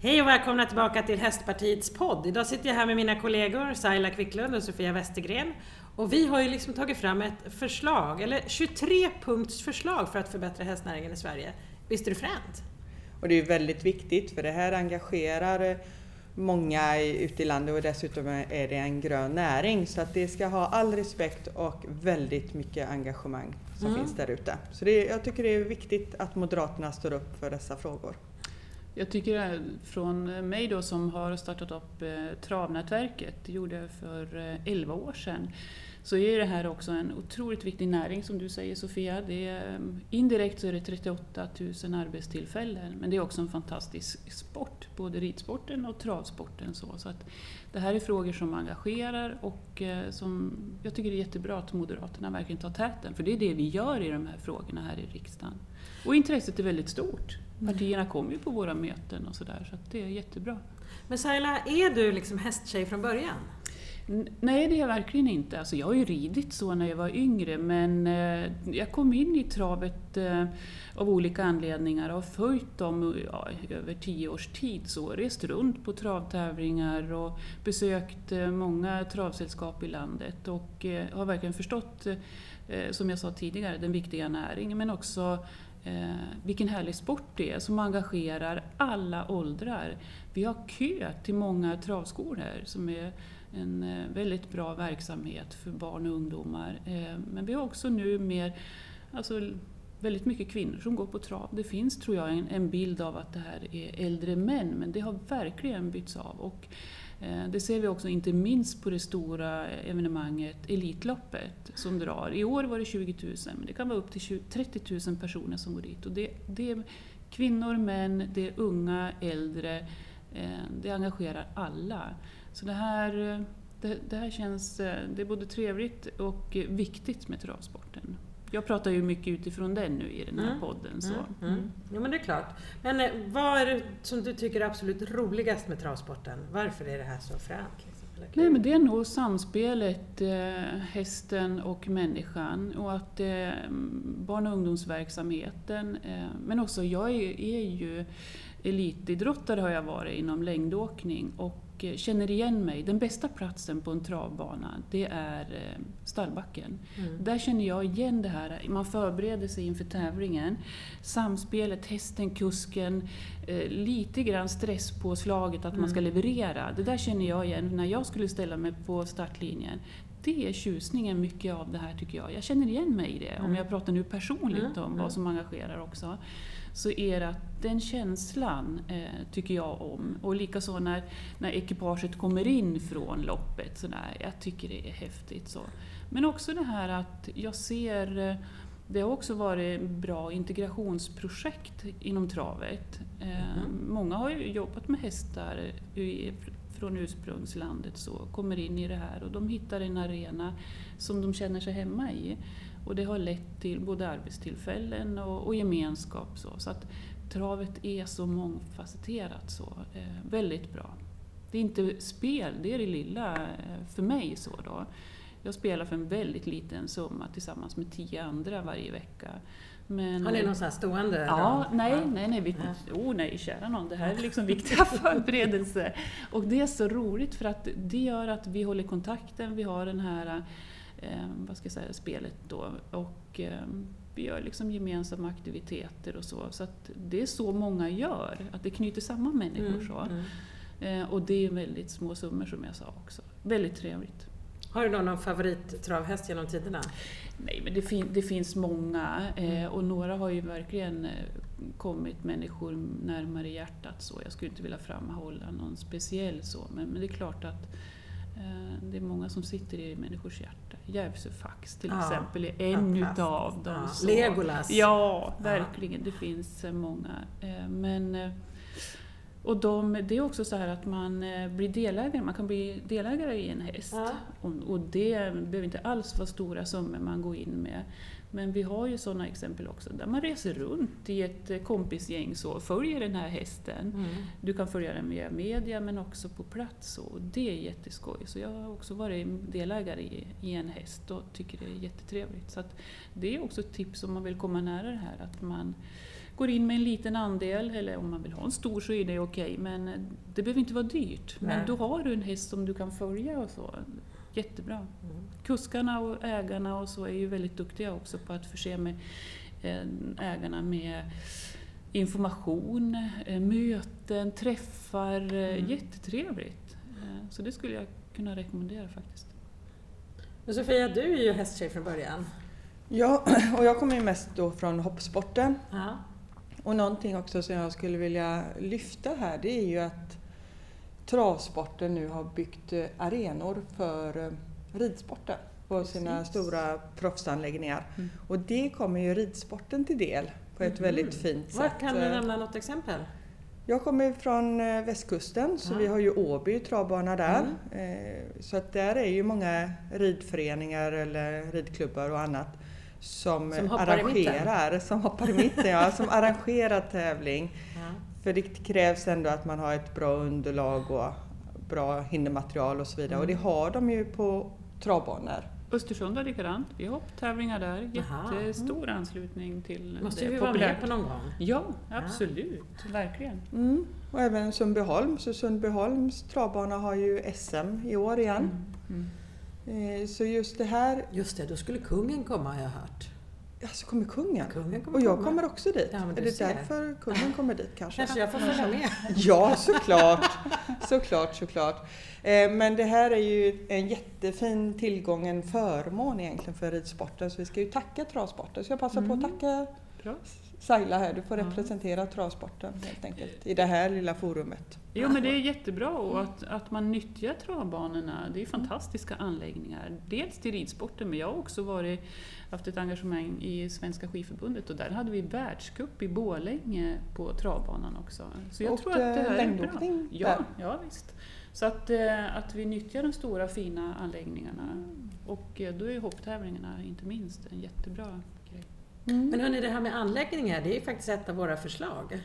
Hej och välkomna tillbaka till Hästpartiets podd. Idag sitter jag här med mina kollegor Saila Quicklund och Sofia Westergren. Och vi har ju liksom tagit fram ett förslag, eller 23 punkts förslag för att förbättra hästnäringen i Sverige. Visst är det fränt? Och det är väldigt viktigt för det här engagerar många ute i landet och dessutom är det en grön näring. Så att det ska ha all respekt och väldigt mycket engagemang som mm. finns där ute. Så det, jag tycker det är viktigt att Moderaterna står upp för dessa frågor. Jag tycker från mig då som har startat upp eh, Travnätverket, det gjorde jag för eh, 11 år sedan, så är det här också en otroligt viktig näring som du säger Sofia. Det är, eh, indirekt så är det 38 000 arbetstillfällen men det är också en fantastisk sport, både ridsporten och travsporten. Så, så att det här är frågor som engagerar och som jag tycker det är jättebra att Moderaterna verkligen tar täten för det är det vi gör i de här frågorna här i riksdagen. Och intresset är väldigt stort. Partierna kommer ju på våra möten och sådär, så, så det är jättebra. Men Saila, är du liksom hästtjej från början? Nej, det är jag verkligen inte. Alltså, jag har ju ridit så när jag var yngre, men eh, jag kom in i travet eh, av olika anledningar och har följt dem ja, över tio års tid. Så rest runt på travtävlingar och besökt eh, många travsällskap i landet och eh, har verkligen förstått, eh, som jag sa tidigare, den viktiga näringen, men också Eh, vilken härlig sport det är som engagerar alla åldrar. Vi har kö till många travskolor som är en eh, väldigt bra verksamhet för barn och ungdomar. Eh, men vi har också nu mer, alltså, väldigt mycket kvinnor som går på trav. Det finns, tror jag, en, en bild av att det här är äldre män, men det har verkligen bytts av. Och Eh, Eh, det ser vi också inte minst på det stora evenemanget Elitloppet som drar. I år var det 20 000, men det kan vara upp till 30 000 personer som går dit. Och det, det är kvinnor, män, det är unga, äldre. Eh, det engagerar alla. Så det här, eh, det, det här känns det är både trevligt och viktigt med travsporten jag pratar ju mycket utifrån den nu i den här mm. podden. Så. Mm. Mm. Jo men det är klart. Men eh, vad är det som du tycker är absolut roligast med travsporten? Varför är det här så fränt? Liksom, Nej men det är nog samspelet eh, hästen och människan och att eh, barn och ungdomsverksamheten eh, men också jag är, är ju elitidrottare har jag varit inom längdåkning och Eh, känner igen mig. Den bästa platsen på en travbana, det är eh, stallbacken. Mm. Där känner jag igen det här, man förbereder sig inför tävlingen. Samspelet, hästen, kusken, eh, lite grann stresspåslaget att mm. man ska leverera. Det där känner jag igen när jag skulle ställa mig på startlinjen det är tjusningen mycket av det här tycker jag. Jag känner igen mig i det. Mm. Om jag pratar nu personligt mm. om vad mm. som engagerar också så är det att den känslan eh, tycker jag om. Och likaså när, när ekipaget kommer in från loppet. Så där, jag tycker det är häftigt. Så. Men också det här att jag ser eh, det har också varit bra integrationsprojekt inom travet. Eh, mm. Många har ju jobbat med hästar från ursprungslandet så kommer in i det här och de hittar en arena som de känner sig hemma i. Och det har lett till både arbetstillfällen och, och gemenskap. Så, så att travet är så mångfacetterat så. Eh, väldigt bra. Det är inte spel, det är det lilla eh, för mig. så då. Jag spelar för en väldigt liten summa tillsammans med tio andra varje vecka. Men, har ni någon sån här stående? Ja, då? nej, nej, nej, vi, ja. oh, nej, kära någon, det här är liksom viktiga förberedelser. Och det är så roligt för att det gör att vi håller kontakten, vi har den här eh, vad ska jag säga, spelet då. Och, eh, vi gör liksom gemensamma aktiviteter och så. Så att det är så många gör, att det knyter samman människor. Mm, så. Mm. Eh, och det är väldigt små summor som jag sa också. Väldigt trevligt. Har du någon favorittravhäst genom tiderna? Nej, men det, fin det finns många eh, och några har ju verkligen eh, kommit människor närmare hjärtat. Så. Jag skulle inte vilja framhålla någon speciell så, men, men det är klart att eh, det är många som sitter i människors hjärta. Järvsöfax till ja, exempel är en utav dem. Ja. Legolas! Ja, verkligen. Det finns eh, många. Eh, men och de, det är också så här att man eh, blir delägare, man kan bli delägare i en häst. Ja. Och, och, det behöver inte alls vara stora summor man går in med. Men vi har ju sådana exempel också där man reser runt i ett eh, kompisgäng och följer den här hästen. Mm. Du kan följa den via media men också på plats och det är jätteskoj. Så jag har också varit delägare i, i en häst och tycker det är jättetrevligt. Så det är också ett tips om man vill komma nära det här att man går in med en liten andel, eller om man vill ha en stor så är det okej, men det behöver inte vara dyrt. Men Nej. då har du en häst som du kan följa och så. Jättebra. Mm. Kuskarna och ägarna och så är ju väldigt duktiga också på att förse med eh, ägarna med information, eh, möten, träffar. eh, Mm. Jättetrevligt. Så det skulle jag kunna rekommendera faktiskt. Men Sofia, du är ju hästtjej från början. Ja, och jag kommer ju mest då från hoppsporten. Ja. Och någonting också som jag skulle vilja lyfta här det är ju att travsporten nu har byggt eh, arenor för eh, ridsporten på sina Precis. stora proffsanläggningar. Mm. Och det kommer ju ridsporten till del på ett Mhm. väldigt fint sätt. kan du Eh, nämna något exempel? Jag kommer från västkusten så Ja. vi har ju Åby travbana där. Mm. Så att där är ju många ridföreningar eller ridklubbar och annat som, Som arrangerar, som hoppar i mitten, ja, som arrangerar tävling. Ja. För det krävs ändå att man har ett bra underlag och bra hindermaterial och så vidare. Och det Mm. har de ju på travbanor. Östersund var likadant. Vi har hopptävlingar där. Jättestor anslutning till måste det. ju vi vara Populärt. med på någon gång. Ja, absolut. Verkligen. Mm. Och även Sundbyholm. Så Sundbyholms travbana har ju SM i år igen. Mm. Eh, Så just det här, Just det, då skulle kungen komma har jag hört. ja så kommer kungen. Kungen kommer Och jag komma. kommer också dit. Ja, är det ser. därför kungen kommer dit kanske? Kanske jag får följa med. Ja, såklart. såklart, såklart. Eh, Men det här är ju en jättefin tillgång, en förmån egentligen för ridsporten. Så vi ska ju tacka travsporten. Så jag passar på att Mm. tacka Bra. Saila här. Du får representera travsporten helt enkelt i det här lilla forumet. Jo men det är jättebra och att, att man nyttjar travbanorna. Det är fantastiska anläggningar. Dels till ridsporten men jag har också varit, haft ett engagemang i Svenska skidförbundet och där hade vi världscup i Borlänge på travbanan också. Så jag Och, tror att det eh, här är bra. Ja, där. ja visst. Så att, eh, att vi nyttjar de stora fina anläggningarna och eh, då är hopptävlingarna inte minst en jättebra. Mm. Men hörni, det här med anläggningar, det är ju faktiskt ett av våra förslag.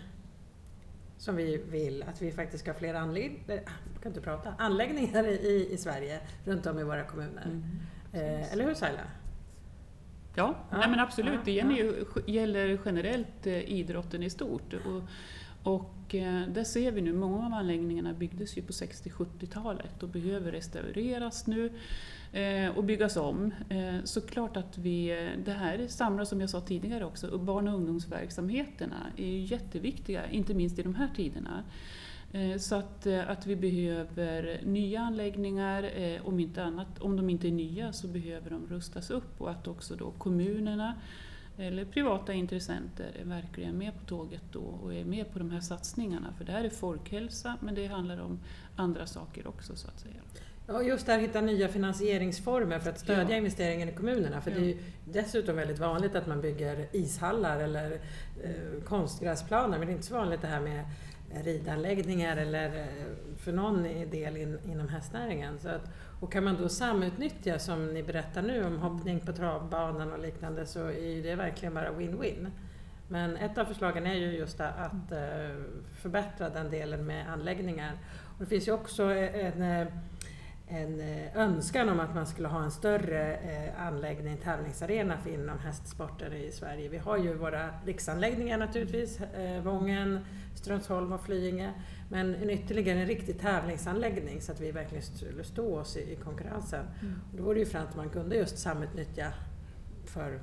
Som vi vill, att vi faktiskt ska ha fler anlägg- eh, kan inte prata, anläggningar i, i Sverige, runt om i våra kommuner. Eh, eller hur Saila? Ja, Ja, nej men absolut. ja, det gäller, ju, gäller generellt eh, idrotten i stort. Och, och det där ser vi nu, många av anläggningarna byggdes ju på 60-70-talet och behöver restaureras nu eh, och byggas om. Eh, såklart att vi, det här samlar som jag sa tidigare också, och barn och ungdomsverksamheterna är ju jätteviktiga, inte minst i de här tiderna. Så att, att vi behöver nya anläggningar, om inte annat, om de inte är nya så behöver de rustas upp och att också då kommunerna eller privata intressenter är verkligen med på tåget då och är med på de här satsningarna. För det här är folkhälsa men det handlar om andra saker också så att säga. Ja, just där hitta nya finansieringsformer för att stödja Ja. investeringen i kommunerna. För Ja. det är ju dessutom väldigt vanligt att man bygger ishallar eller eh, konstgräsplaner men det är inte så vanligt det här med ridanläggningar eller eh, för någon del in, inom hästnäringen. Så att, och kan man då samutnyttja som ni berättar nu om hoppning på travbanan och liknande så är det verkligen bara win-win. Men ett av förslagen är ju just att eh, förbättra den delen med anläggningar. Och det finns ju också eh, en, eh, en eh, önskan om att man skulle ha en större eh, anläggning, tävlingsarena för inom hästsporten i Sverige. Vi har ju våra riksanläggningar naturligtvis, eh, Vången, Strömsholm och Flyinge. Men en ytterligare en riktig tävlingsanläggning så att vi verkligen skulle stå oss i, konkurrensen. Och då vore det ju främst att man kunde just samutnyttja för,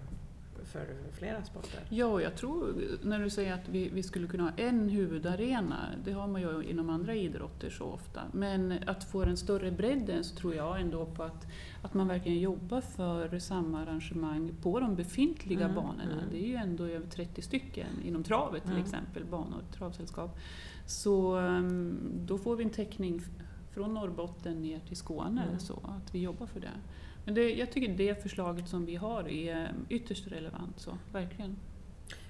för flera sporter. Ja, och jag tror när du säger att vi, vi skulle kunna ha en huvudarena, det har man ju inom andra idrotter så ofta. Men att få den större bredden så tror jag ändå på att, att man verkligen jobbar för samma arrangemang på de befintliga Mm, banorna. mm. Det är ju ändå över 30 stycken inom travet till Mm. exempel, banor, travsällskap. Så um, då får vi en täckning från Norrbotten ner till Skåne, Mm. så att vi jobbar för det. Men det, jag tycker det förslaget som vi har är ytterst relevant, så verkligen.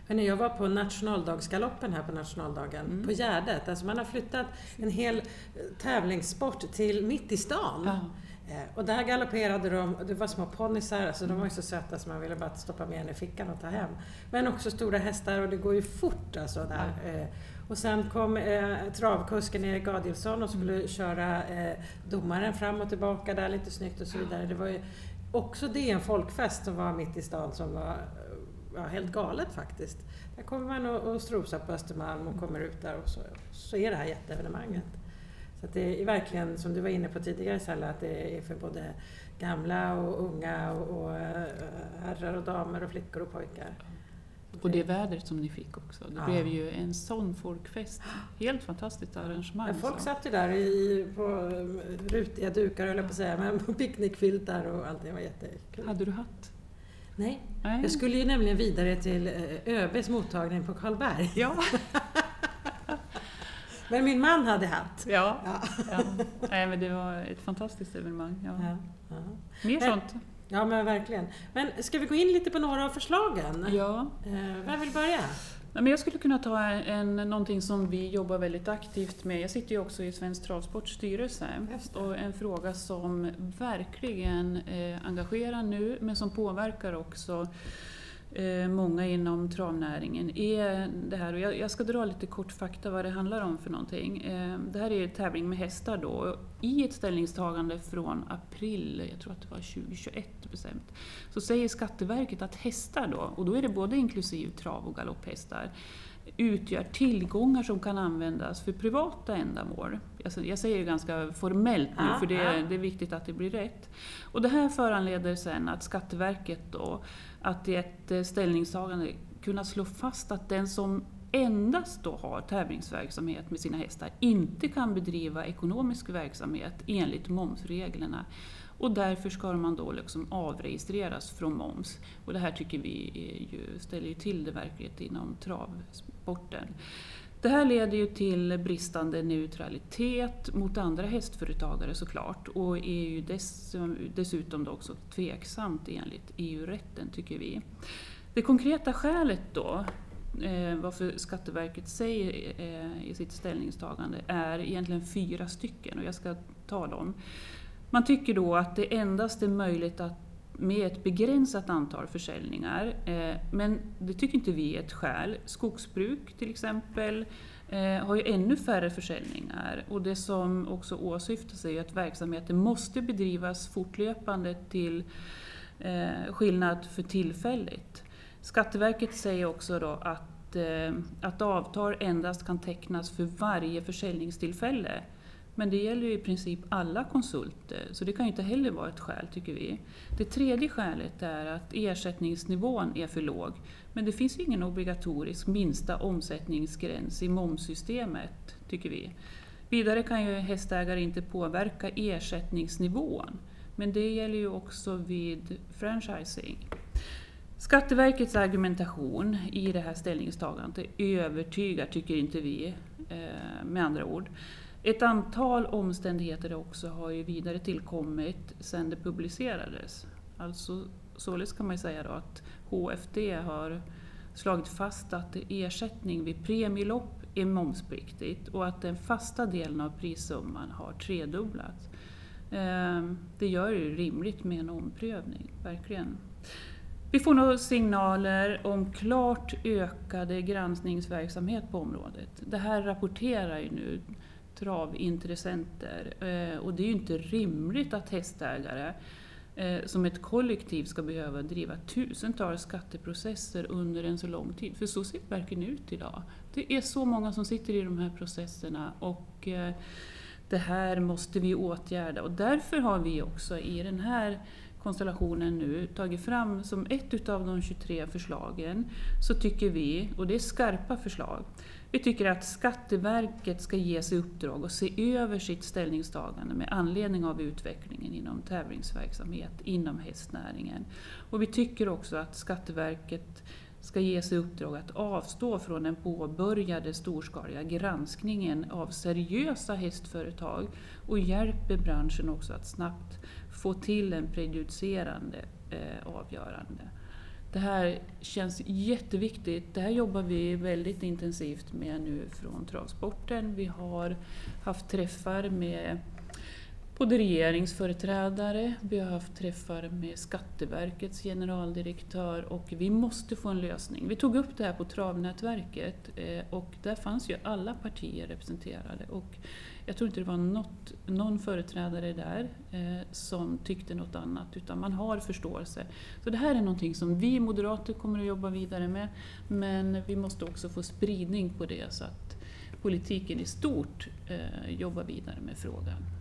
Hörrni, jag var på nationaldagsgaloppen här på nationaldagen, Mm. på Gärdet. Alltså man har flyttat en hel eh, tävlingssport till mitt i stan. Ja. Eh, Och där galopperade de, det var små ponnysar, alltså de var ju så söta så man ville bara stoppa med en i fickan och ta hem. Men också stora hästar och det går ju fort alltså där. Eh, och sen kom eh, travkusken Erik Adielsson och skulle köra eh, domaren fram och tillbaka där lite snyggt och så vidare. Det var ju också det en folkfest som var mitt i stan som var eh, ja, helt galet faktiskt. Där kommer man och, och strosar på Östermalm och kommer ut där och så, så är det här jätteevenemanget. Så det är verkligen, som du var inne på tidigare Salla, att det är för både gamla och unga och, och eh, herrar och damer och flickor och pojkar. Och det vädret som ni fick också. Det Ja. blev ju en sån folkfest. Helt fantastiskt arrangemang. Ja, folk så. satt ju där i, på eh, rutiga dukar höll jag på att säga, men picknickfiltar och allting var jättekul. Hade du hatt? Nej, Nej. jag skulle ju nämligen vidare till eh, ÖBs mottagning på Karlberg. Ja. Men min man hade hatt. ja. Ja. ja. Nej, men det var ett fantastiskt evenemang. Ja. Mer Men- sånt? Ja, men verkligen. Men ska vi gå in lite på några av förslagen? Ja. Eh, vem vill börja? Men jag skulle kunna ta en, någonting som vi jobbar väldigt aktivt med. Jag sitter ju också i Svensk Travsports styrelse. Och en fråga som verkligen eh, engagerar nu, men som påverkar också Eh, många inom travnäringen, är det här. Och jag, ska dra lite kort fakta vad det handlar om för någonting. Eh, det här är en tävling med hästar då. I ett ställningstagande från april, jag tror att det var 2021 bestämt, så säger Skatteverket att hästar då, och då är det både inklusive trav och galopphästar, utgör tillgångar som kan användas för privata ändamål. Alltså, jag säger ganska formellt nu, för det, det är viktigt att det blir rätt. Och det här föranleder sen att Skatteverket då, att i ett eh, ställningstagande kunna slå fast att den som endast då har tävlingsverksamhet med sina hästar inte kan bedriva ekonomisk verksamhet enligt momsreglerna. Och därför ska man då liksom avregistreras från moms. Och det här tycker vi ju, ställer ju till det verkligen inom travsporten. Det här leder ju till bristande neutralitet mot andra hästföretagare såklart och är ju dess, dessutom då också tveksamt enligt EU-rätten tycker vi. Det konkreta skälet då eh, varför Skatteverket säger eh, i sitt ställningstagande är egentligen fyra stycken och jag ska ta dem. Man tycker då att det endast är möjligt att med ett begränsat antal försäljningar. Eh, men det tycker inte vi är ett skäl. Skogsbruk till exempel eh, har ju ännu färre försäljningar och det som också åsyftas är ju att verksamheten måste bedrivas fortlöpande till eh, skillnad för tillfälligt. Skatteverket säger också då att, att avtal endast kan tecknas för varje försäljningstillfälle. Men det gäller ju i princip alla konsulter, så det kan ju inte heller vara ett skäl tycker vi. Det tredje skälet är att ersättningsnivån är för låg. Men det finns ju ingen obligatorisk minsta omsättningsgräns i momssystemet, tycker vi. Vidare kan ju hästägare inte påverka ersättningsnivån. Men det gäller ju också vid franchising. Skatteverkets argumentation i det här ställningstagandet övertygar, tycker inte vi, eh, med andra ord. Ett antal omständigheter också har ju vidare tillkommit sedan det publicerades. Alltså, således kan man ju säga då att HFD har slagit fast att ersättning vid premielopp är momspliktigt och att den fasta delen av prissumman har tredubblats. Ehm, det gör det ju rimligt med en omprövning, verkligen. Vi får nog signaler om klart ökade granskningsverksamhet på området. Det här rapporterar ju nu travintressenter eh, och det är ju inte rimligt att hästägare eh, som ett kollektiv ska behöva driva tusentals skatteprocesser under en så lång tid. För så ser det verkligen ut idag. Det är så många som sitter i de här processerna och eh, det här måste vi åtgärda och därför har vi också i den här konstellationen nu tagit fram som ett utav de 23 förslagen så tycker vi, och det är skarpa förslag, vi tycker att Skatteverket ska ges i uppdrag att se över sitt ställningstagande med anledning av utvecklingen inom tävlingsverksamhet inom hästnäringen. Och vi tycker också att Skatteverket ska ges i uppdrag att avstå från den påbörjade storskaliga granskningen av seriösa hästföretag och hjälper branschen också att snabbt få till en prejudicerande eh, avgörande. Det här känns jätteviktigt. Det här jobbar vi väldigt intensivt med nu från travsporten. Vi har haft träffar med både regeringsföreträdare, vi har haft träffar med Skatteverkets generaldirektör och vi måste få en lösning. Vi tog upp det här på Travnätverket eh, och där fanns ju alla partier representerade. Och jag tror inte det var något, någon företrädare där eh, som tyckte något annat utan man har förståelse. Så det här är någonting som vi moderater kommer att jobba vidare med men vi måste också få spridning på det så att politiken i stort eh, jobbar vidare med frågan.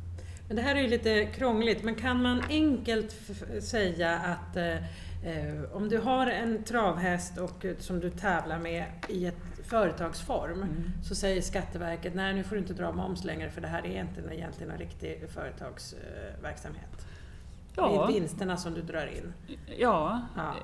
Men det här är ju lite krångligt, men kan man enkelt säga att eh, eh, om du har en travhäst och, eh, som du tävlar med i ett företagsform mm. så säger Skatteverket nej nu får du inte dra moms längre för det här är inte egentligen en riktig företagsverksamhet. Ja. Det är vinsterna som du drar in. Ja. ja.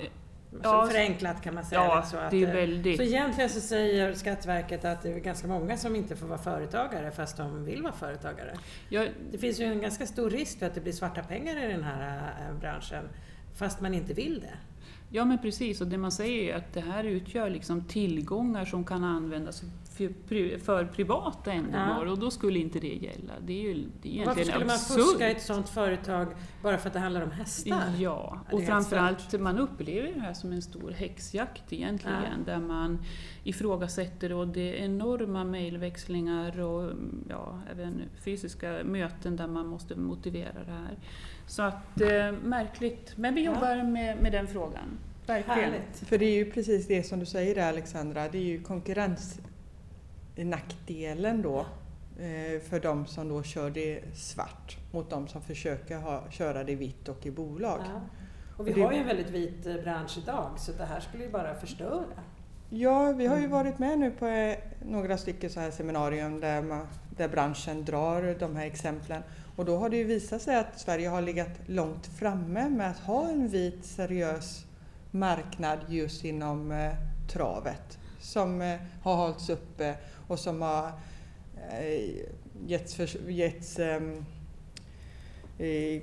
Ja, förenklat kan man säga. Ja, så, att, det är väldigt... så egentligen så säger Skatteverket att det är ganska många som inte får vara företagare fast de vill vara företagare. Ja. Det finns ju en ganska stor risk för att det blir svarta pengar i den här äh, branschen fast man inte vill det. Ja men precis, och det man säger är att det här utgör liksom tillgångar som kan användas för, för privata ändamål ja. och då skulle inte det gälla. Det är ju det är Varför skulle man fuska i ett sådant företag bara för att det handlar om hästar? Ja, och framförallt man upplever det här som en stor häxjakt egentligen ja. där man ifrågasätter och det är enorma mejlväxlingar och ja, även fysiska möten där man måste motivera det här. Så att, eh, märkligt, men vi jobbar ja. med, med den frågan. Verkligen. Härligt. För det är ju precis det som du säger där Alexandra, det är ju konkurrens nackdelen då eh, för de som då kör det svart mot de som försöker ha, köra det vitt och i bolag. Ja. Och vi och det, har ju en väldigt vit eh, bransch idag så det här skulle ju bara förstöra. Ja, vi har ju mm. varit med nu på eh, några stycken så här seminarium där, man, där branschen drar de här exemplen. Och då har det ju visat sig att Sverige har legat långt framme med att ha en vit seriös marknad just inom eh, travet som eh, har hållits uppe och som har eh, getts, för, getts eh,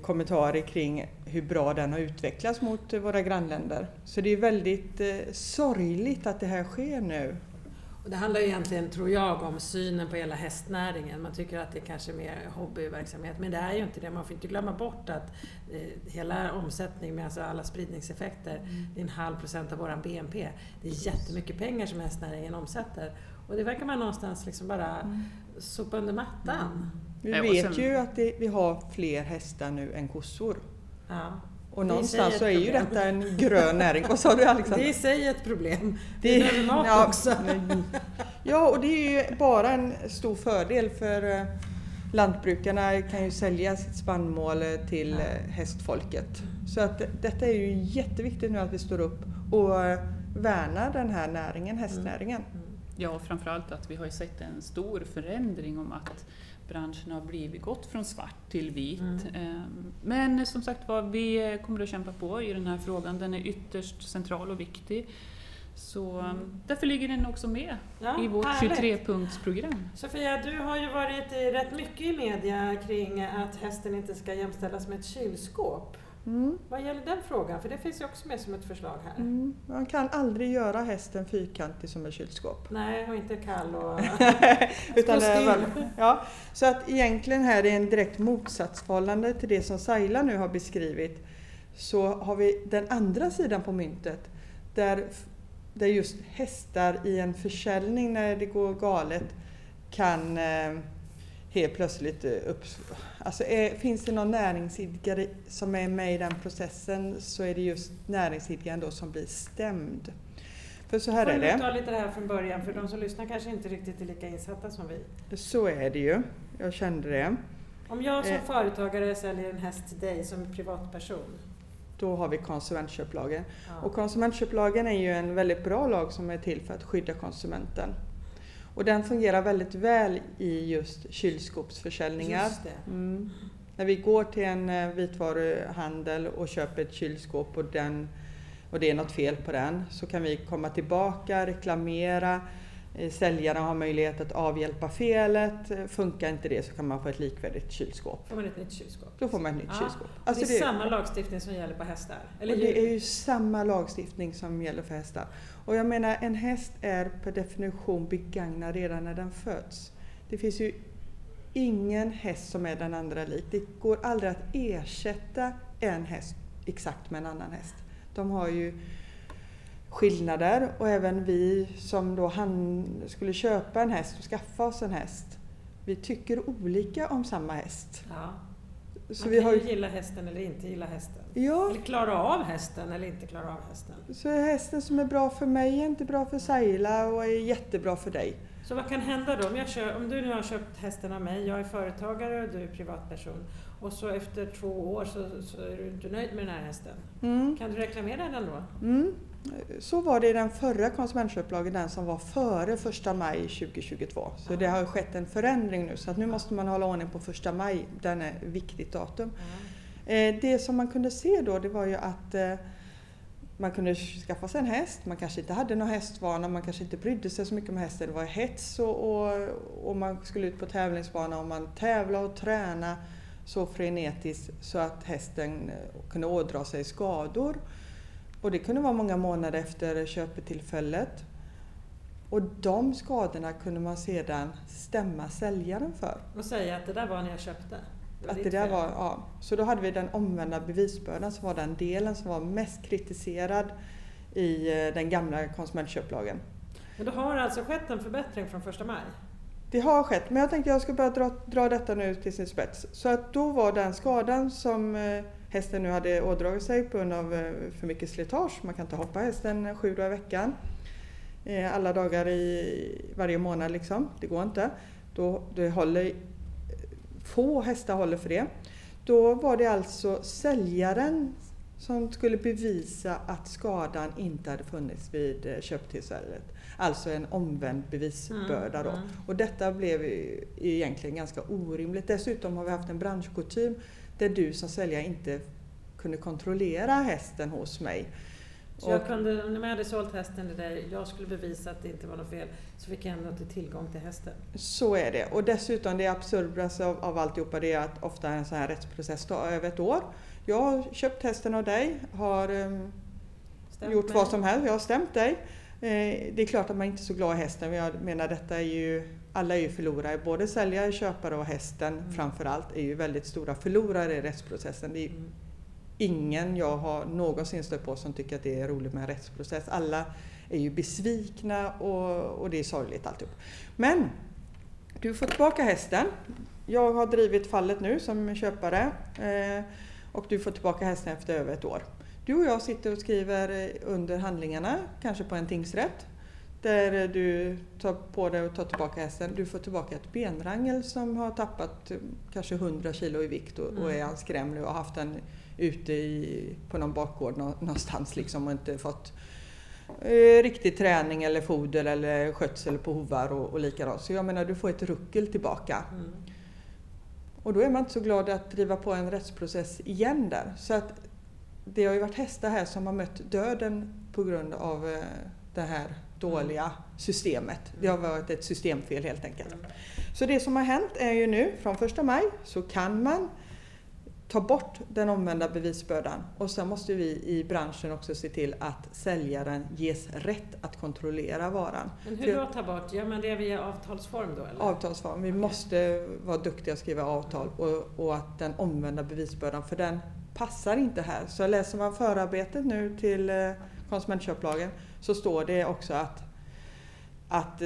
kommentarer kring hur bra den har utvecklats mot våra grannländer. Så det är väldigt eh, sorgligt att det här sker nu. Och det handlar egentligen, tror jag, om synen på hela hästnäringen. Man tycker att det är kanske är mer hobbyverksamhet, men det är ju inte det. Man får inte glömma bort att eh, hela omsättningen med alltså alla spridningseffekter, mm. det är en halv procent av vår BNP. Det är jättemycket pengar som hästnäringen omsätter. Och det verkar man någonstans liksom bara mm. sopa under mattan. Vi vet ju att det, vi har fler hästar nu än kossor. Ja. Och någonstans så är ju detta en grön näring. Vad sa du Alexander? Det är i sig ett problem. Det, behöver mat ja, också. ja, och det är ju bara en stor fördel för eh, lantbrukarna kan ju sälja sitt spannmål eh, till. Eh, hästfolket. Så att detta är ju jätteviktigt nu att vi står upp och värnar den här näringen, hästnäringen. Mm. Ja, och framförallt att vi har sett en stor förändring om att branschen har blivit gått från svart till vit. Mm. Ehm, men som sagt var, vi kommer att kämpa på i den här frågan. Den är ytterst central och viktig. Så mm. därför ligger den också med ja, i vårt 23-punktsprogram. Sofia, du har ju varit rätt mycket i media kring att hästen inte ska jämställas med ett kylskåp. Mm. Vad gäller den frågan? För det finns ju också med som ett förslag här. Mm. Man kan aldrig göra hästen fyrkantig som ett kylskåp. Nej, och inte kall och Utan det är väl, ja. Så att egentligen här är en direkt motsatsförhållande till det som Saila nu har beskrivit. Så har vi den andra sidan på myntet där, där just hästar i en försäljning när det går galet kan eh, helt plötsligt eh, upp... Alltså är, finns det någon näringsidkare som är med i den processen så är det just näringsidkaren då som blir stämd. För så här Får är det. ta lite det här från början för de som lyssnar kanske inte riktigt är lika insatta som vi. Så är det ju. Jag kände det. Om jag som eh, företagare säljer en häst till dig som privatperson då har vi konsumentköplagen. Ja. Och konsumentköplagen är ju en väldigt bra lag som är till för att skydda konsumenten. Och den fungerar väldigt väl i just kylskåpsförsäljningar. Just mm. När vi går till en eh, vitvaruhandel och köper ett kylskåp och, den, och det är något fel på den så kan vi komma tillbaka, reklamera, eh, säljarna har möjlighet att avhjälpa felet. Funkar inte det så kan man få ett likvärdigt kylskåp. Får man ett nytt kylskåp? Då får man ett nytt ja. kylskåp. Alltså det är det, samma lagstiftning som gäller på hästar? Eller det är ju samma lagstiftning som gäller för hästar. Och jag menar, en häst är per definition begagnad redan när den föds. Det finns ju ingen häst som är den andra lik. Det går aldrig att ersätta en häst exakt med en annan häst. De har ju skillnader och även vi som då han skulle köpa en häst och skaffa oss en häst. Vi tycker olika om samma häst. Ja. Så Man vi kan har ju gilla hästen eller inte gilla hästen. ja, Eller klara av hästen eller inte klara av hästen. så är hästen som är bra för mig är inte bra för Saila och är jättebra för dig. Så vad kan hända då? Om, jag kör, om du nu har köpt hästen av mig, jag är företagare och du är privatperson och så efter två år så, så är du inte nöjd med den här hästen. Mm. Kan du reklamera den då? Mm. Så var det i den förra konsumentköplagen, den som var före 1 maj 2022. Så det har skett en förändring nu så att nu måste man hålla ordning på 1 maj, den är viktigt datum. Eh, Det som man kunde se då det var ju att eh, man kunde skaffa sig en häst, man kanske inte hade någon hästvana, man kanske inte brydde sig så mycket om hästen. Det var hets och, och, och man skulle ut på tävlingsbana och man tävlade och tränade så frenetiskt så att hästen eh, kunde ådra sig skador. Och det kunde vara många månader efter köpetillfället. Och de skadorna kunde man sedan stämma säljaren för. Och säga att det där var när jag köpte. var Att det där fel. var, ja. Så då hade vi den omvända bevisbördan som var den delen som var mest kritiserad i eh, den gamla konsumentköplagen. Men då har det alltså skett en förbättring från första maj? Det har skett, men jag tänkte jag ska bara dra, dra detta nu till sin spets. Så att då var den skadan som eh, hästen nu hade ådragit sig på grund av eh, för mycket slitage, man kan inte hoppa hästen sju dagar i veckan, eh, alla dagar i varje månad liksom, det går inte. Då, det håller, få hästar håller för det. Då var det alltså säljaren som skulle bevisa att skadan inte hade funnits vid eh, köptillfället. Alltså en omvänd bevisbörda då. Mm, mm. Och detta blev egentligen ganska orimligt. Dessutom har vi haft en branschkutym där du som säljare inte kunde kontrollera hästen hos mig. Så jag kunde, om jag hade sålt hästen till dig, jag skulle bevisa att det inte var något fel, så fick jag ändå inte tillgång till hästen. Så är det. Och dessutom det absurdaste av, av alltihopa det är att ofta en sån här rättsprocess tar över ett år. Jag har köpt hästen av dig, har Stämt gjort mig? vad som helst, jag har stämt dig. Eh, det är klart att man inte är så glad i hästen, men jag menar detta är ju, alla är ju förlorare. Både säljare, köpare och hästen Mm. framförallt är ju väldigt stora förlorare i rättsprocessen. Det är Mm. ingen jag har någonsin stött på som tycker att det är roligt med en rättsprocess. Alla är ju besvikna och, och det är sorgligt alltihop. Men du får tillbaka hästen. Jag har drivit fallet nu som köpare eh, och du får tillbaka hästen efter över ett år. Du och jag sitter och skriver under handlingarna, kanske på en tingsrätt, där du tar på dig och tar tillbaka hästen. Du får tillbaka ett benrangel som har tappat eh, kanske 100 kilo i vikt och, och är Mm. anskrämlig och har haft den ute i, på någon bakgård nå- någonstans liksom och inte fått eh, riktig träning eller foder eller skötsel på hovar och, och likadant. Så jag menar, du får ett ruckel tillbaka. Mm. Och då är man inte så glad att driva på en rättsprocess igen där. Så att det har ju varit hästar här som har mött döden på grund av eh, det här dåliga systemet. Det har varit ett systemfel helt enkelt. Så det som har hänt är ju nu från första maj så kan man ta bort den omvända bevisbördan och sen måste vi i branschen också se till att säljaren ges rätt att kontrollera varan. Men hur då ta bort? Gör man det via avtalsform då eller? Avtalsform. Vi måste vara duktiga att skriva avtal och, och att den omvända bevisbördan, för den passar inte här. Så läser man förarbetet nu till eh, konsumentköplagen så står det också att, att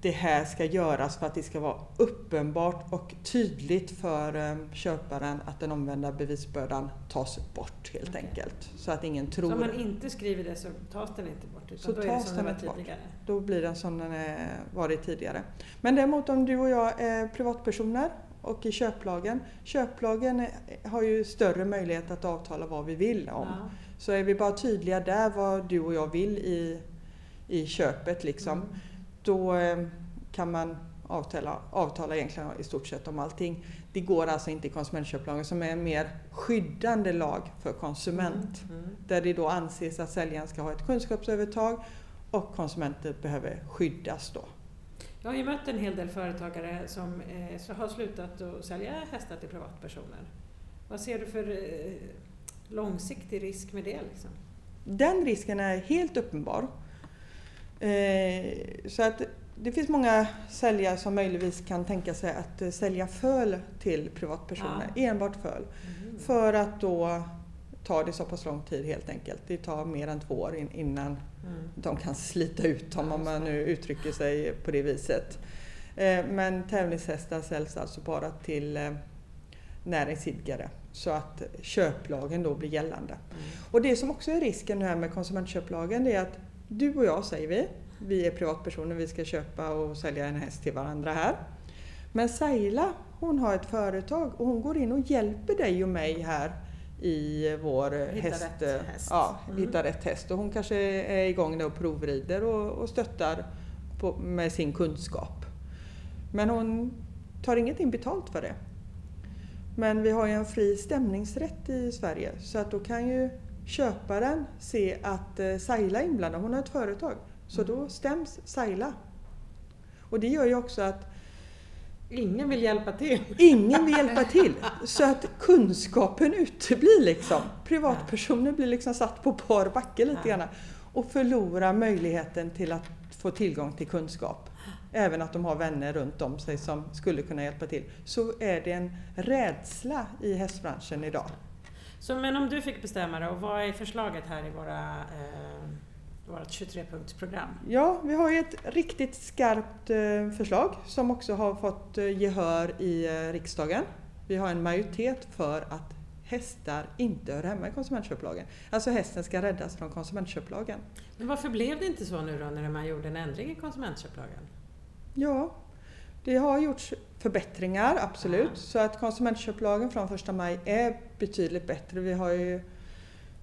det här ska göras för att det ska vara uppenbart och tydligt för eh, köparen att den omvända bevisbördan tas bort helt Okej. enkelt. Så att ingen Så tror om man inte skriver det så tas den inte bort? Utan Så då tas som den inte bort. tidigare? då blir den som den är varit tidigare. Men däremot om du och jag är privatpersoner och i köplagen. Köplagen är- har ju större möjlighet att avtala vad vi vill om. Ja. Så är vi bara tydliga där vad du och jag vill i, i köpet liksom. Mm. Då eh, kan man avtala, avtala egentligen i stort sett om allting. Det går alltså inte i konsumentköplagen som är en mer skyddande lag för konsument. Mm. Mm. Där det då anses att säljaren ska ha ett kunskapsövertag och konsumenter behöver skyddas då. Jag har ju mött en hel del företagare som eh, har slutat att sälja hästar till privatpersoner. Vad ser du för eh, långsiktig risk med det? Liksom? Den risken är helt uppenbar. Eh, så att det finns många säljare som möjligtvis kan tänka sig att eh, sälja föl till privatpersoner, Ja. enbart föl. Mm. För att då tar det så pass lång tid helt enkelt. Det tar mer än två år in- innan Mm. de kan slita ut dem om man nu uttrycker sig på det viset. Eh, Men tävlingshästar säljs alltså bara till näringsidkare så att köplagen då blir gällande. Mm. Och det som också är risken här med konsumentköplagen det är att du och jag säger vi, vi är privatpersoner, vi ska köpa och sälja en häst till varandra här. Men Saila, hon har ett företag och hon går in och hjälper dig och mig här i vår Hitta häst, rätt häst. Ja, Mm. hitta rätt häst. Och hon kanske är igång där och provrider och, och stöttar på, med sin kunskap. Men hon tar ingenting betalt för det. Men vi har ju en fri stämningsrätt i Sverige så att då kan ju köparen se att eh, Saila är inblandad, hon har ett företag. Så då stäms Saila. Och det gör ju också att Ingen vill hjälpa till. ingen vill hjälpa till. Så att kunskapen uteblir liksom. Privatpersoner blir liksom satt på par backe lite grann. Och förlorar möjligheten till att få tillgång till kunskap. Även att de har vänner runt om sig som skulle kunna hjälpa till. Så är det en rädsla i hästbranschen idag. Så, men om du fick bestämma då, vad är förslaget här i våra, eh, vårt 23-punktsprogram? Ja, vi har ju ett riktigt skarpt eh, förslag som också har fått eh, gehör i eh, riksdagen. Vi har en majoritet för att hästar inte hör hemma i konsumentköplagen. Alltså hästen ska räddas från konsumentköplagen. Men varför blev det inte så nu då när man gjorde en ändring i konsumentköplagen? Ja, det har gjorts förbättringar, absolut. Ja. Så att konsumentköplagen från 1 maj är betydligt bättre. Vi har ju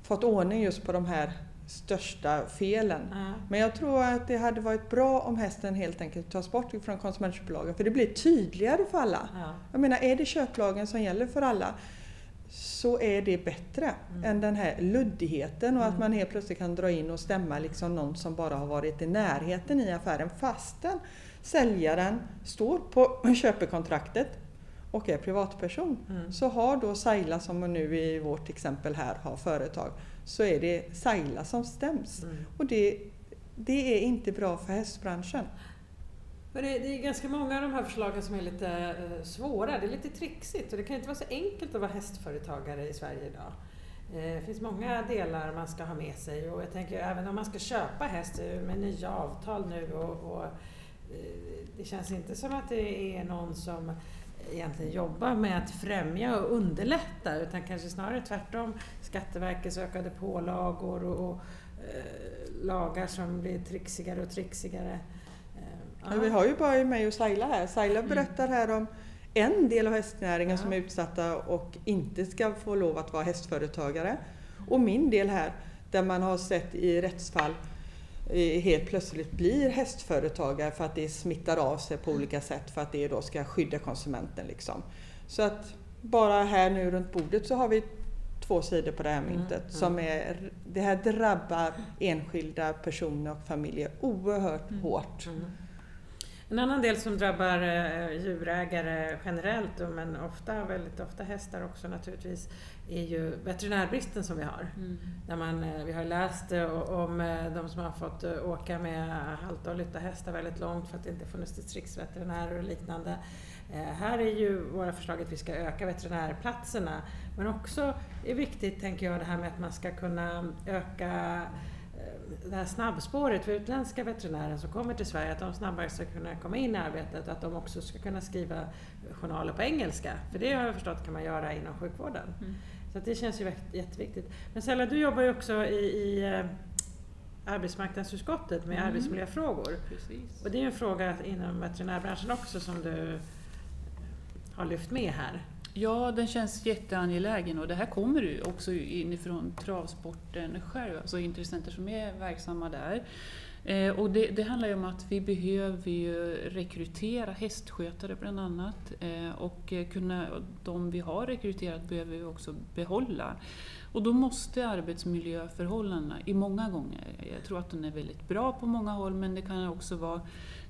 fått ordning just på de här största felen. Ja. Men jag tror att det hade varit bra om hästen helt enkelt tas bort från konsumentköplagen för det blir tydligare för alla. Ja. Jag menar, är det köplagen som gäller för alla så är det bättre Mm. än den här luddigheten och att Mm. man helt plötsligt kan dra in och stämma liksom någon som bara har varit i närheten i affären fastän säljaren står på köpekontraktet och är privatperson. Mm. Så har då Saila, som nu i vårt exempel här har företag, så är det Saila som stäms. Mm. Och det, det är inte bra för hästbranschen. Men det, det är ganska många av de här förslagen som är lite eh, svåra. Det är lite trixigt och det kan inte vara så enkelt att vara hästföretagare i Sverige idag. Eh, Det finns många delar man ska ha med sig och jag tänker även om man ska köpa häst med nya avtal nu och, och det känns inte som att det är någon som egentligen jobbar med att främja och underlätta utan kanske snarare tvärtom Skatteverkets ökade pålagor och, och eh, lagar som blir trixigare och trixigare. Eh, Ja, vi har ju bara mig och Saila här. Saila Mm. berättar här om en del av hästnäringen Ja. som är utsatta och inte ska få lov att vara hästföretagare. Och min del här där man har sett i rättsfall eh, helt plötsligt blir hästföretagare för att det smittar av sig på olika sätt för att det då ska skydda konsumenten. Liksom. Så att bara här nu runt bordet så har vi två sidor på det här Mm, myntet. mm. Som är, det här drabbar enskilda personer och familjer oerhört Mm. hårt. Mm. En annan del som drabbar eh, djurägare generellt, men ofta, väldigt ofta hästar också naturligtvis, är ju veterinärbristen som vi har. Mm. Där man, eh, vi har läst eh, om eh, de som har fått åka med halta och lytta hästar väldigt långt för att det inte funnits distriktsveterinärer och liknande. Här är ju våra förslag att vi ska öka veterinärplatserna. Men också är viktigt, tänker jag, det här med att man ska kunna öka det här snabbspåret för utländska veterinärer som kommer till Sverige, att de snabbare ska kunna komma in i arbetet och att de också ska kunna skriva journaler på engelska. För det har jag förstått kan man göra inom sjukvården. Mm. Så det känns ju jätte- jätteviktigt. Men Sella, du jobbar ju också i, i eh, arbetsmarknadsutskottet med Mm. arbetsmiljöfrågor. Precis. Och det är ju en fråga inom veterinärbranschen också som du har lyft med här. Ja, den känns jätteangelägen och det här kommer ju också inifrån travsporten själv, alltså intressenter som är verksamma där. Eh, och det, det handlar ju om att vi behöver ju rekrytera hästskötare bland annat eh, och kunna, de vi har rekryterat behöver vi också behålla. Och då måste arbetsmiljöförhållandena, i många gånger, jag tror att den är väldigt bra på många håll men det kan också vara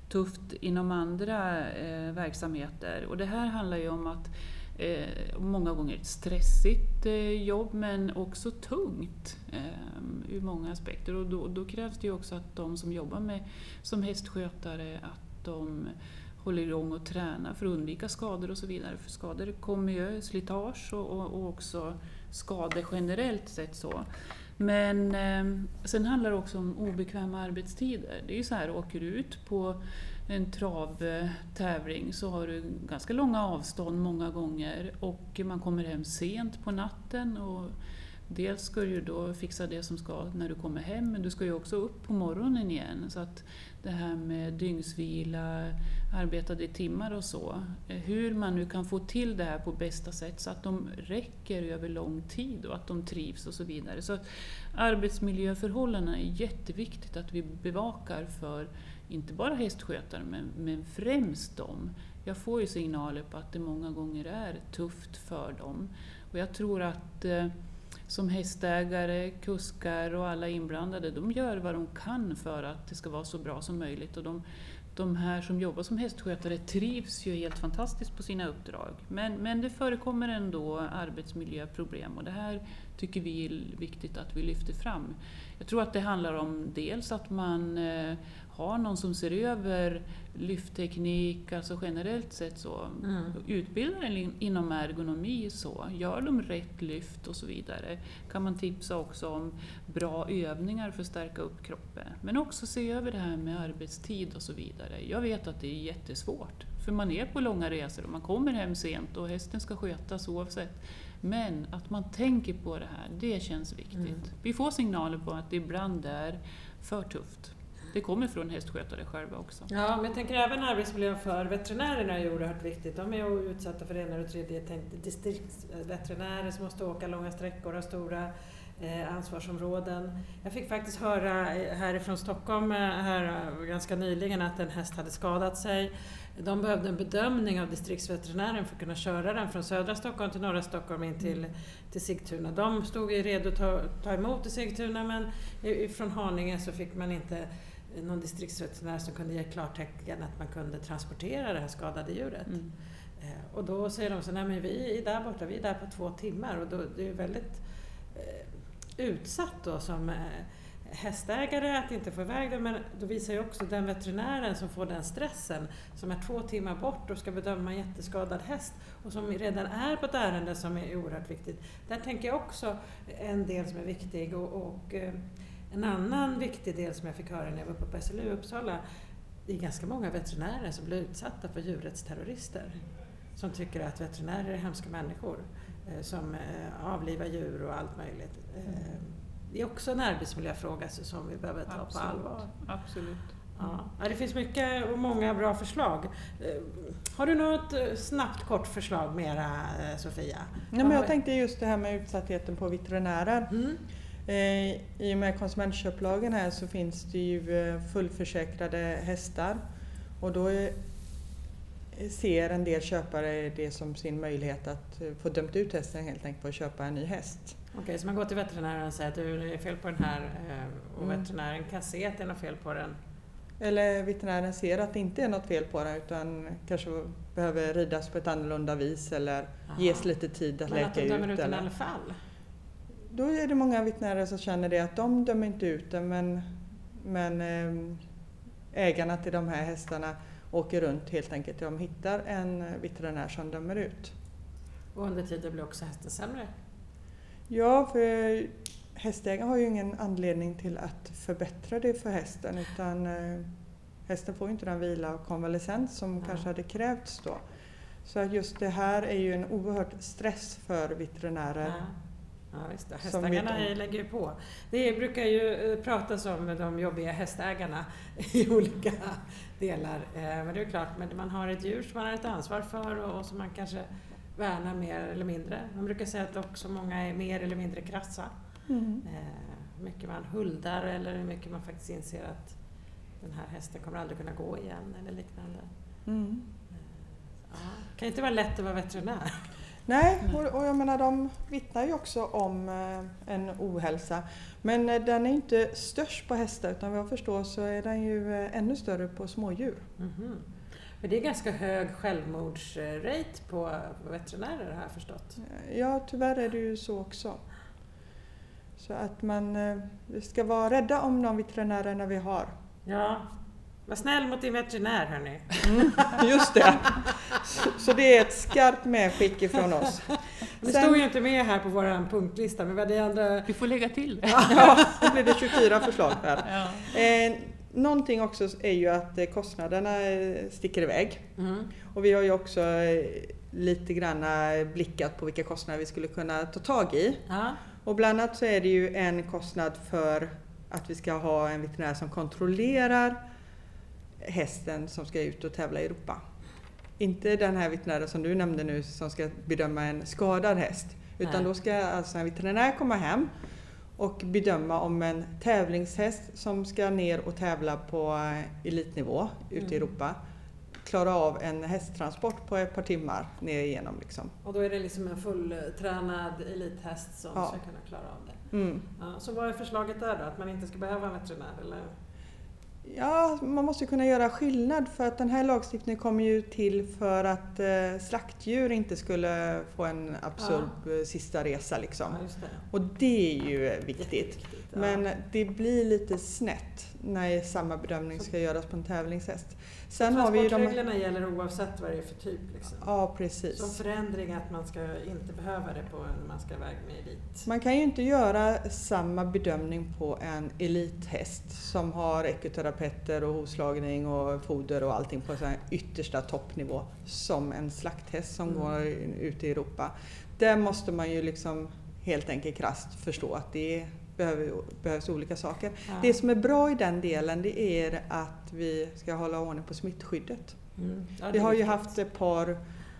tufft inom andra eh, verksamheter. Och det här handlar ju om att eh, Eh, många gånger ett stressigt eh, jobb men också tungt eh, ur många aspekter. Och då, då krävs det ju också att de som jobbar med, som hästskötare att att de håller igång och tränar för att undvika skador och så vidare. För skador kommer ju, slitage och, och, och också skador generellt sett så. Men eh, sen handlar det också om obekväma arbetstider. Det är ju så här, åker du ut på en travtävling så har du ganska långa avstånd många gånger och man kommer hem sent på natten. Och dels ska du då fixa det som ska när du kommer hem men du ska ju också upp på morgonen igen. Så att det här med dygnsvila, arbetade timmar och så. Hur man nu kan få till det här på bästa sätt så att de räcker över lång tid och att de trivs och så vidare. Så arbetsmiljöförhållandena är jätteviktigt att vi bevakar för inte bara hästskötare men, men främst dem. Jag får ju signaler på att det många gånger är tufft för dem. Och jag tror att eh, som hästägare, kuskar och alla inblandade, de gör vad de kan för att det ska vara så bra som möjligt. Och de, de här som jobbar som hästskötare trivs ju helt fantastiskt på sina uppdrag. Men, men det förekommer ändå arbetsmiljöproblem och det här tycker vi är viktigt att vi lyfter fram. Jag tror att det handlar om dels att man eh, har någon som ser över lyftteknik, alltså generellt sett så. Mm. Utbildar inom ergonomi så, gör de rätt lyft och så vidare. Kan man tipsa också om bra övningar för att stärka upp kroppen. Men också se över det här med arbetstid och så vidare. Jag vet att det är jättesvårt, för man är på långa resor och man kommer hem sent och hästen ska skötas oavsett. Men att man tänker på det här, det känns viktigt. Mm. Vi får signaler på att det ibland är för tufft. Det kommer från hästskötare själva också. Ja, men jag tänker även arbetsmiljön för veterinärerna är oerhört viktigt. De är ju utsatta för det ena och tredje. Distriktsveterinärer som måste åka långa sträckor och har stora eh, ansvarsområden. Jag fick faktiskt höra eh, härifrån Stockholm eh, här eh, ganska nyligen att en häst hade skadat sig. De behövde en bedömning av distriktsveterinären för att kunna köra den från södra Stockholm till norra Stockholm in till, till Sigtuna. De stod ju redo att ta, ta emot i Sigtuna men från Haninge så fick man inte någon distriktsveterinär som kunde ge klartecken att man kunde transportera det här skadade djuret. Mm. Eh, och då säger de så nej men vi är där borta, vi är där på två timmar och då, det är väldigt eh, utsatt då som eh, hästägare att inte få iväg det men då visar ju också den veterinären som får den stressen som är två timmar bort och ska bedöma en jätteskadad häst och som redan är på ett ärende som är oerhört viktigt. Där tänker jag också en del som är viktig och, och en annan viktig del som jag fick höra när jag var på SLU i Uppsala, det är ganska många veterinärer som blir utsatta för djurrättsterrorister. Som tycker att veterinärer är hemska människor eh, som eh, avlivar djur och allt möjligt. Eh, det är också en arbetsmiljöfråga som vi behöver ta Absolut. på allvar. Absolut. Ja, det finns mycket och många bra förslag. Har du något snabbt kort förslag mera Sofia? Nej, men jag tänkte just det här med utsattheten på veterinärer. Mm. Eh, I och med konsumentköplagen här så finns det ju eh, fullförsäkrade hästar och då ser en del köpare det som sin möjlighet att eh, få dömt ut hästen helt enkelt för att köpa en ny häst. Okej, så man går till veterinären och säger att det är fel på den här och mm. veterinären kan se att det är något fel på den? Eller veterinären ser att det inte är något fel på den utan kanske behöver ridas på ett annorlunda vis eller Aha. ges lite tid att Men läka ut. Men att de dömer ut den i alla fall? Då är det många veterinärer som känner det att de dömer inte ut den men, men eh, ägarna till de här hästarna åker runt helt enkelt. De hittar en veterinär som dömer ut. Och under tiden blir också hästen sämre? Ja, för hästägaren har ju ingen anledning till att förbättra det för hästen utan eh, hästen får ju inte den vila och konvalescens som ja. kanske hade krävts då. Så just det här är ju en oerhört stress för veterinärer. Ja Ja, visst, hästägarna lägger ju på. Det brukar ju eh, pratas om de jobbiga hästägarna i olika delar. Eh, men det är klart, men man har ett djur som man har ett ansvar för och som man kanske värnar mer eller mindre. Man brukar säga att också många är mer eller mindre krassa. Mm. Eh, hur mycket man huldar eller hur mycket man faktiskt inser att den här hästen kommer aldrig kunna gå igen eller liknande. Mm. Ja, det kan inte vara lätt att vara veterinär. Nej, och, och jag menar de vittnar ju också om eh, en ohälsa. Men eh, den är inte störst på hästar utan vad jag förstår så är den ju eh, ännu större på smådjur. Mm -hmm. Men det är ganska hög självmordsrate på veterinärer har jag förstått. Ja, tyvärr är det ju så också. Så att man vi ska vara rädda om de veterinärerna vi har. Ja, Var snäll mot din veterinär hörni. Mm, just det. Så, så, det är ett skarpt medskick ifrån oss. Det stod ju inte med här på vår punktlista men vi hade andra... Vi får lägga till det. Ja, då blir det 24 förslag här. Ja. Eh, någonting också är ju att eh, kostnaderna eh, sticker iväg. Mm. Och vi har ju också eh, lite grann blickat på vilka kostnader vi skulle kunna ta tag i. Ja. Och bland annat så är det ju en kostnad för att vi ska ha en veterinär som kontrollerar hästen som ska ut och tävla i Europa. Inte den här veterinären som du nämnde nu som ska bedöma en skadad häst. Utan Nej. då ska alltså en veterinär komma hem och bedöma om en tävlingshäst som ska ner och tävla på eh, elitnivå ute i mm. Europa klara av en hästtransport på ett par timmar ner igenom. Liksom. Och då är det liksom en fulltränad elithäst som ja. ska kunna klara av det? Mm. Ja, så vad är förslaget där då? Att man inte ska behöva en veterinär? Eller? Ja, man måste kunna göra skillnad för att den här lagstiftningen kommer ju till för att eh, slaktdjur inte skulle få en absurd ja. Eh, sista resa. Liksom. Ja, det. Och det är ju viktigt. Ja. Men det blir lite snett när samma bedömning ska göras på en tävlingshäst. Sen har vi ju de... gäller oavsett vad det är för typ? Liksom. Ja, precis. Som förändring att man ska inte behöva det på när man ska iväg med elit? Man kan ju inte göra samma bedömning på en elithäst som har ekoterapeuter och hovslagning och foder och allting på så yttersta toppnivå som en slakthäst som mm. går ut i Europa. Där måste man ju liksom helt enkelt krasst förstå att det är behöver, behövs olika saker. Ja. Det som är bra i den delen det är att vi ska hålla ordning på smittskyddet. Mm. Ja, vi har ju haft ett par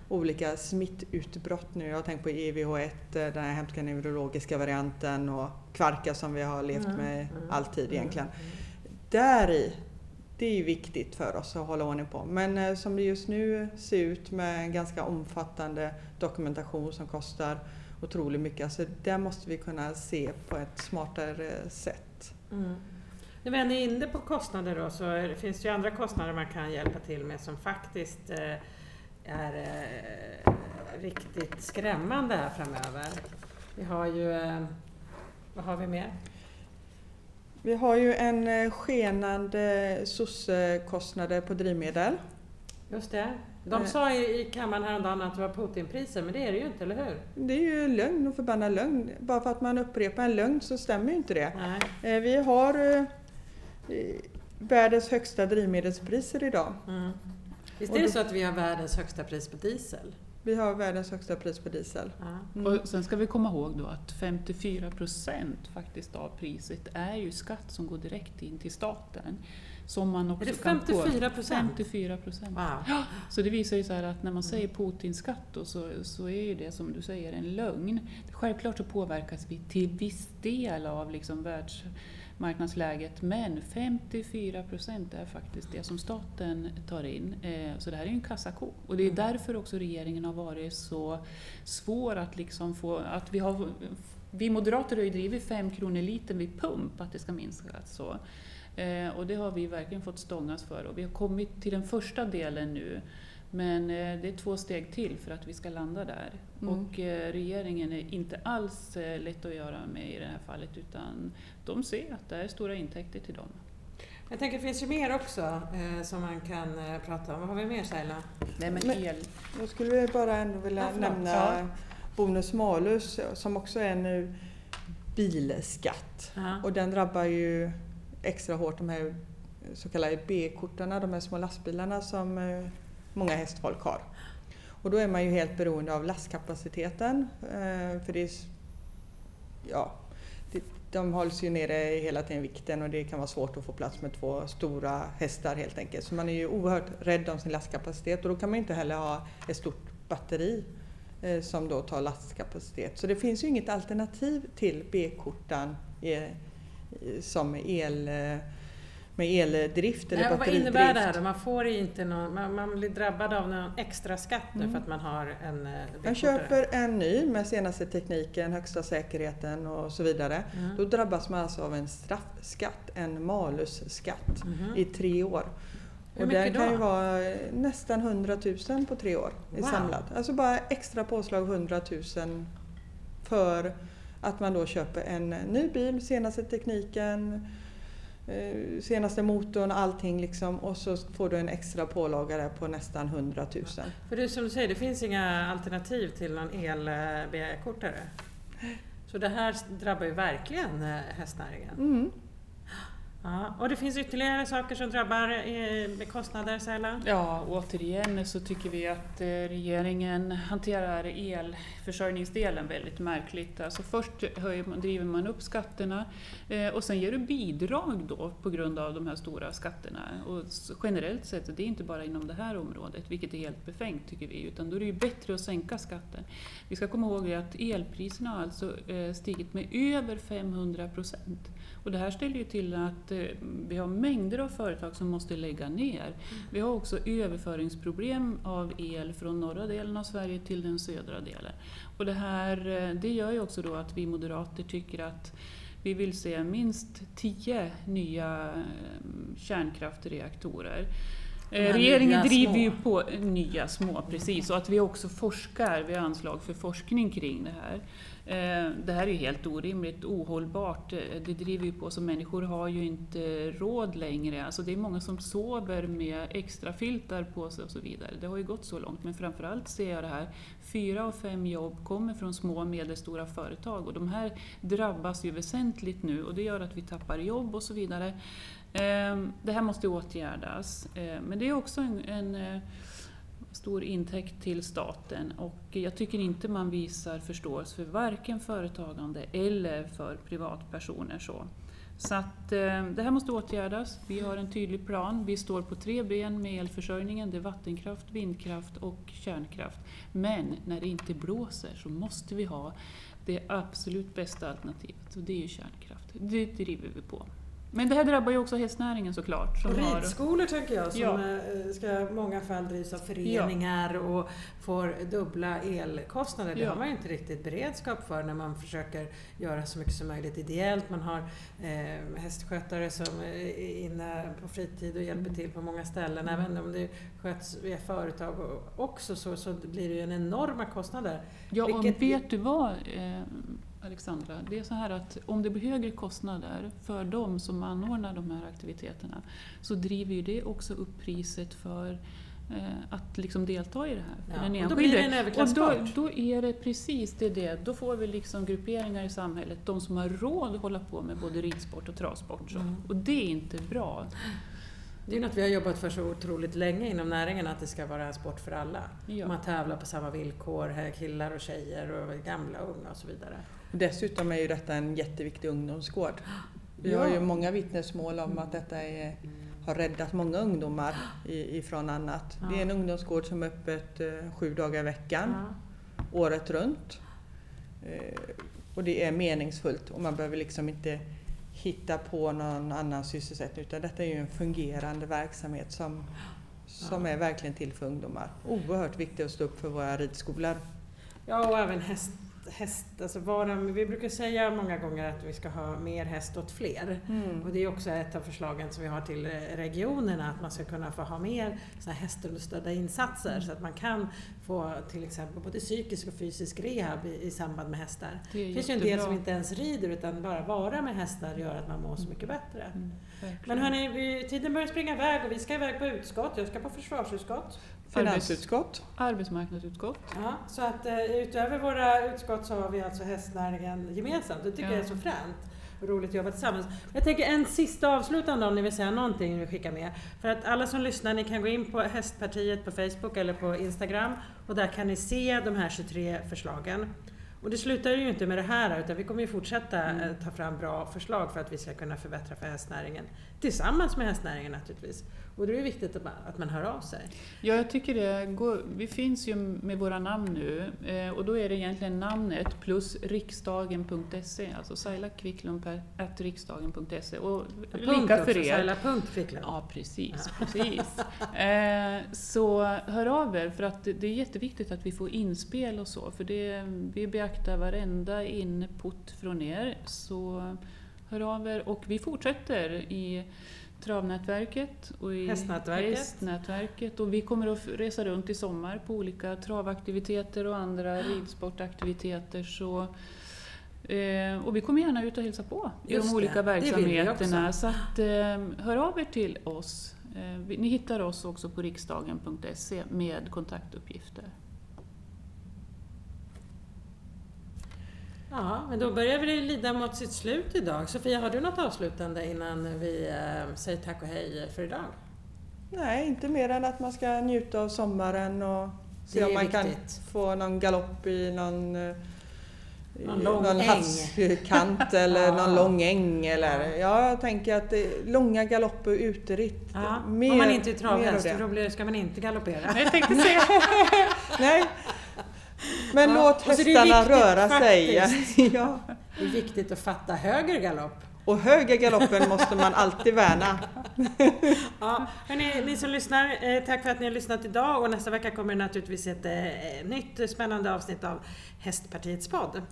olika smittutbrott nu. Jag har tänkt på EVH1, den här hemska neurologiska varianten och kvarka som vi har levt mm. med mm. alltid mm. egentligen. Mm. Där i, det är ju viktigt för oss att hålla ordning på. Men eh, som det just nu ser ut med en ganska omfattande dokumentation som kostar otroligt mycket. Alltså det måste vi kunna se på ett smartare sätt. Mm. När vi är inne på kostnader då så finns det ju andra kostnader man kan hjälpa till med som faktiskt eh, är eh, riktigt skrämmande här framöver. Vi har ju, eh, vad har vi mer? Vi har ju en skenande SOS-kostnader på drivmedel. Just det. De eh. sa i kammaren häromdagen att det var Putinpriser, men det är det ju inte, eller hur? Det är ju lögn och förbannad lögn. Bara för att man upprepar en lögn så stämmer ju inte det. Nej. Eh, vi har eh, världens högsta drivmedelspriser idag. Mm. Visst är det så att vi har världens högsta pris på diesel? Vi har världens högsta pris på diesel. Mm. Och sen ska vi komma ihåg då att 54 procent faktiskt av priset är ju skatt som går direkt in till staten. Som man också är det 54 procent? 54 procent. Wow. Så det visar ju så att när man säger Putinskatt så, så är ju det som du säger en lögn. Självklart så påverkas vi till viss del av liksom världsmarknadsläget men 54 procent är faktiskt det som staten tar in. Eh, så det här är ju en kassako. Och det är mm. därför också regeringen har varit så svår att liksom få... Att vi, har, vi moderater har ju drivit 5 kronor liten vid pump, att det ska minskas. Så. Eh, och det har vi verkligen fått stångas för och vi har kommit till den första delen nu. Men eh, det är två steg till för att vi ska landa där. Mm. Och eh, regeringen är inte alls eh, lätt att göra med i det här fallet utan de ser att det är stora intäkter till dem. Jag tänker det finns ju mer också eh, som man kan eh, prata om. Vad har vi mer Saila? Nej men el. Jag skulle bara ändå vilja ja, nämna ja. bonus malus som också är nu bilskatt. Ja. Och den drabbar ju extra hårt de här så kallade B-kortarna, de här små lastbilarna som eh, många hästfolk har. Och då är man ju helt beroende av lastkapaciteten. Eh, för det är, ja, de hålls ju nere hela tiden vikten och det kan vara svårt att få plats med två stora hästar helt enkelt. Så man är ju oerhört rädd om sin lastkapacitet och då kan man inte heller ha ett stort batteri eh, som då tar lastkapacitet. Så det finns ju inget alternativ till B-kortan som el med eldrift eller Nej, batteridrift. Vad innebär det här Man, får inte någon, man, man blir drabbad av någon extra skatt mm. för att man har en eh, Man köper en ny med senaste tekniken, högsta säkerheten och så vidare. Mm. Då drabbas man alltså av en straffskatt, en malusskatt mm. i tre år. Hur och den kan då? ju vara nästan 100 000 på tre år wow. samlat. Alltså bara extra påslag 100 000 för att man då köper en ny bil, senaste tekniken, eh, senaste motorn, allting liksom och så får du en extra pålaga där på nästan 100 000. För det som du säger, det finns inga alternativ till någon el-kortare. Så det här drabbar ju verkligen eh, hästnäringen. Mm. Ja, och det finns ytterligare saker som drabbar eh, med kostnader, Saila? Ja, återigen så tycker vi att eh, regeringen hanterar elförsörjningsdelen väldigt märkligt. Alltså först höjer man, driver man upp skatterna eh, och sen ger du bidrag då på grund av de här stora skatterna. Och generellt sett, det är inte bara inom det här området, vilket är helt befängt tycker vi, utan då är det ju bättre att sänka skatten. Vi ska komma ihåg att elpriserna har alltså stigit med över 500 procent. Och det här ställer ju till att eh, vi har mängder av företag som måste lägga ner. Vi har också överföringsproblem av el från norra delen av Sverige till den södra delen. Och det, här, eh, det gör ju också då att vi moderater tycker att vi vill se minst tio nya eh, kärnkraftreaktorer. Regeringen driver ju på nya små, precis, och att vi också forskar, vi har anslag för forskning kring det här. Eh, det här är ju helt orimligt, ohållbart. Eh, det driver ju på så människor har ju inte råd längre. Alltså det är många som sover med extra filtar på sig och så vidare. Det har ju gått så långt. Men framförallt ser jag det här, fyra av fem jobb kommer från små och medelstora företag och de här drabbas ju väsentligt nu och det gör att vi tappar jobb och så vidare. Eh, det här måste åtgärdas. Men det är också en, en stor intäkt till staten och jag tycker inte man visar förståelse för varken företagande eller för privatpersoner. Så, så att, eh, det här måste åtgärdas. Vi har en tydlig plan. Vi står på tre ben med elförsörjningen. Det är vattenkraft, vindkraft och kärnkraft. Men när det inte blåser så måste vi ha det absolut bästa alternativet och det är ju kärnkraft. Det driver vi på. Men det här drabbar ju också hästnäringen såklart. Som och ridskolor har... tänker jag, som ja. Eh, ska i många fall drivs av föreningar ja. och får dubbla elkostnader. Det ja. har man ju inte riktigt beredskap för när man försöker göra så mycket som möjligt ideellt. Man har eh, hästskötare som är inne på fritid och hjälper mm. till på många ställen. Mm. Även om det sköts via företag också så, så blir det ju en enorma kostnader. Ja, och vet du vad? Eh, Alexandra, det är så här att om det blir högre kostnader för de som anordnar de här aktiviteterna så driver ju det också upp priset för eh, att liksom delta i det här. Ja, den och då blir det en överklassport. Och då, då är det precis det, det. Då får vi liksom grupperingar i samhället, de som har råd att hålla på med både ridsport och travsport. Mm. Och det är inte bra. Det är något vi har jobbat för så otroligt länge inom näringen, att det ska vara en sport för alla. Ja. Man tävlar på samma villkor, killar och tjejer och gamla och unga och så vidare. Dessutom är ju detta en jätteviktig ungdomsgård. Vi ja. har ju många vittnesmål om att detta är, har räddat många ungdomar ifrån annat. Ja. Det är en ungdomsgård som är öppet eh, sju dagar i veckan, ja. året runt. Eh, och det är meningsfullt och man behöver liksom inte hitta på någon annan sysselsättning utan detta är ju en fungerande verksamhet som, som är verkligen till för ungdomar. Oerhört viktigt att stå upp för våra ridskolor. Ja, och även häst, häst, alltså vara, vi brukar säga många gånger att vi ska ha mer häst åt fler. Mm. Och det är också ett av förslagen som vi har till regionerna, att man ska kunna få ha mer hästunderstödda insatser mm. så att man kan få till exempel både psykisk och fysisk rehab i, i samband med hästar. Det, det finns ju en del som inte ens rider utan bara vara med hästar gör att man mår så mycket bättre. Mm, Men hörni, tiden börjar springa iväg och vi ska iväg på utskott. Jag ska på försvarsutskott. Finansutskott. Arbetsmarknadsutskott. Ja, så att uh, utöver våra utskott så har vi alltså hästnäringen gemensamt. Det tycker ja. jag är så fränt roligt att jobba tillsammans. Jag tänker en sista avslutande om ni vill säga någonting ni skickar med. För att alla som lyssnar, ni kan gå in på Hästpartiet på Facebook eller på Instagram och där kan ni se de här 23 förslagen. Och det slutar ju inte med det här utan vi kommer ju fortsätta mm. Eh, ta fram bra förslag för att vi ska kunna förbättra för hästnäringen. Tillsammans med hästnäringen naturligtvis. Och då är det viktigt att man, att man hör av sig. Ja, jag tycker det. Går, vi finns ju med våra namn nu eh, och då är det egentligen namnet plus riksdagen.se, alltså Saila Kvicklund riksdagen.se. Och lika för er. Saila Kvicklund. Ja, precis. Ja. precis. Eh, så hör av er, för att det är jätteviktigt att vi får inspel och så, för det, vi beaktar varenda input från er. Så hör av er och vi fortsätter i Travnätverket och i Hästnätverket. Hästnätverket. Och vi kommer att resa runt i sommar på olika travaktiviteter och andra ridsportaktiviteter. Så Eh, och vi kommer gärna ut och hälsa på i de det, olika det verksamheterna. också. Så att, eh, hör av er till oss. Eh, vi- ni hittar oss också på riksdagen.se med kontaktuppgifter. Ja, men då börjar vi lida mot sitt slut idag. Sofia, har du något avslutande innan vi eh, säger tack och hej för idag? Nej, inte mer än att man ska njuta av sommaren och se om man viktigt. kan få någon galopp i någon, eh, Någon lång någon äng. havskant eller Ja. någon lång äng. Eller, ja, jag tänker att det, långa galopper och uteritt. Ja, mer- om man inte är travhäst, då ska man inte galoppera. Jag tänkte säga Nej. Men Ja, låt hästarna viktigt röra sig. ja. Det är viktigt att fatta höger galopp. Och höger galoppen måste man alltid värna. Ja, hörni, ni som lyssnar, eh, tack för att ni har lyssnat idag och nästa vecka kommer det naturligtvis ett eh, nytt spännande avsnitt av Hästpartiets podd.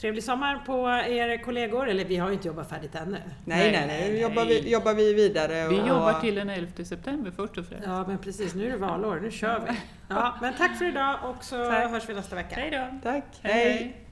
Trevlig sommar på er kollegor, eller vi har ju inte jobbat färdigt ännu. Nej, nej, Nej, nej. Nu jobbar vi, jobbar vi vidare. vi och- jobbar till den 11 september först och främst. Ja men precis, nu är det valår, nu kör vi. Ja, men tack för idag och så Tack. hörs vi nästa vecka. Hej då! Tack. Hej, hej.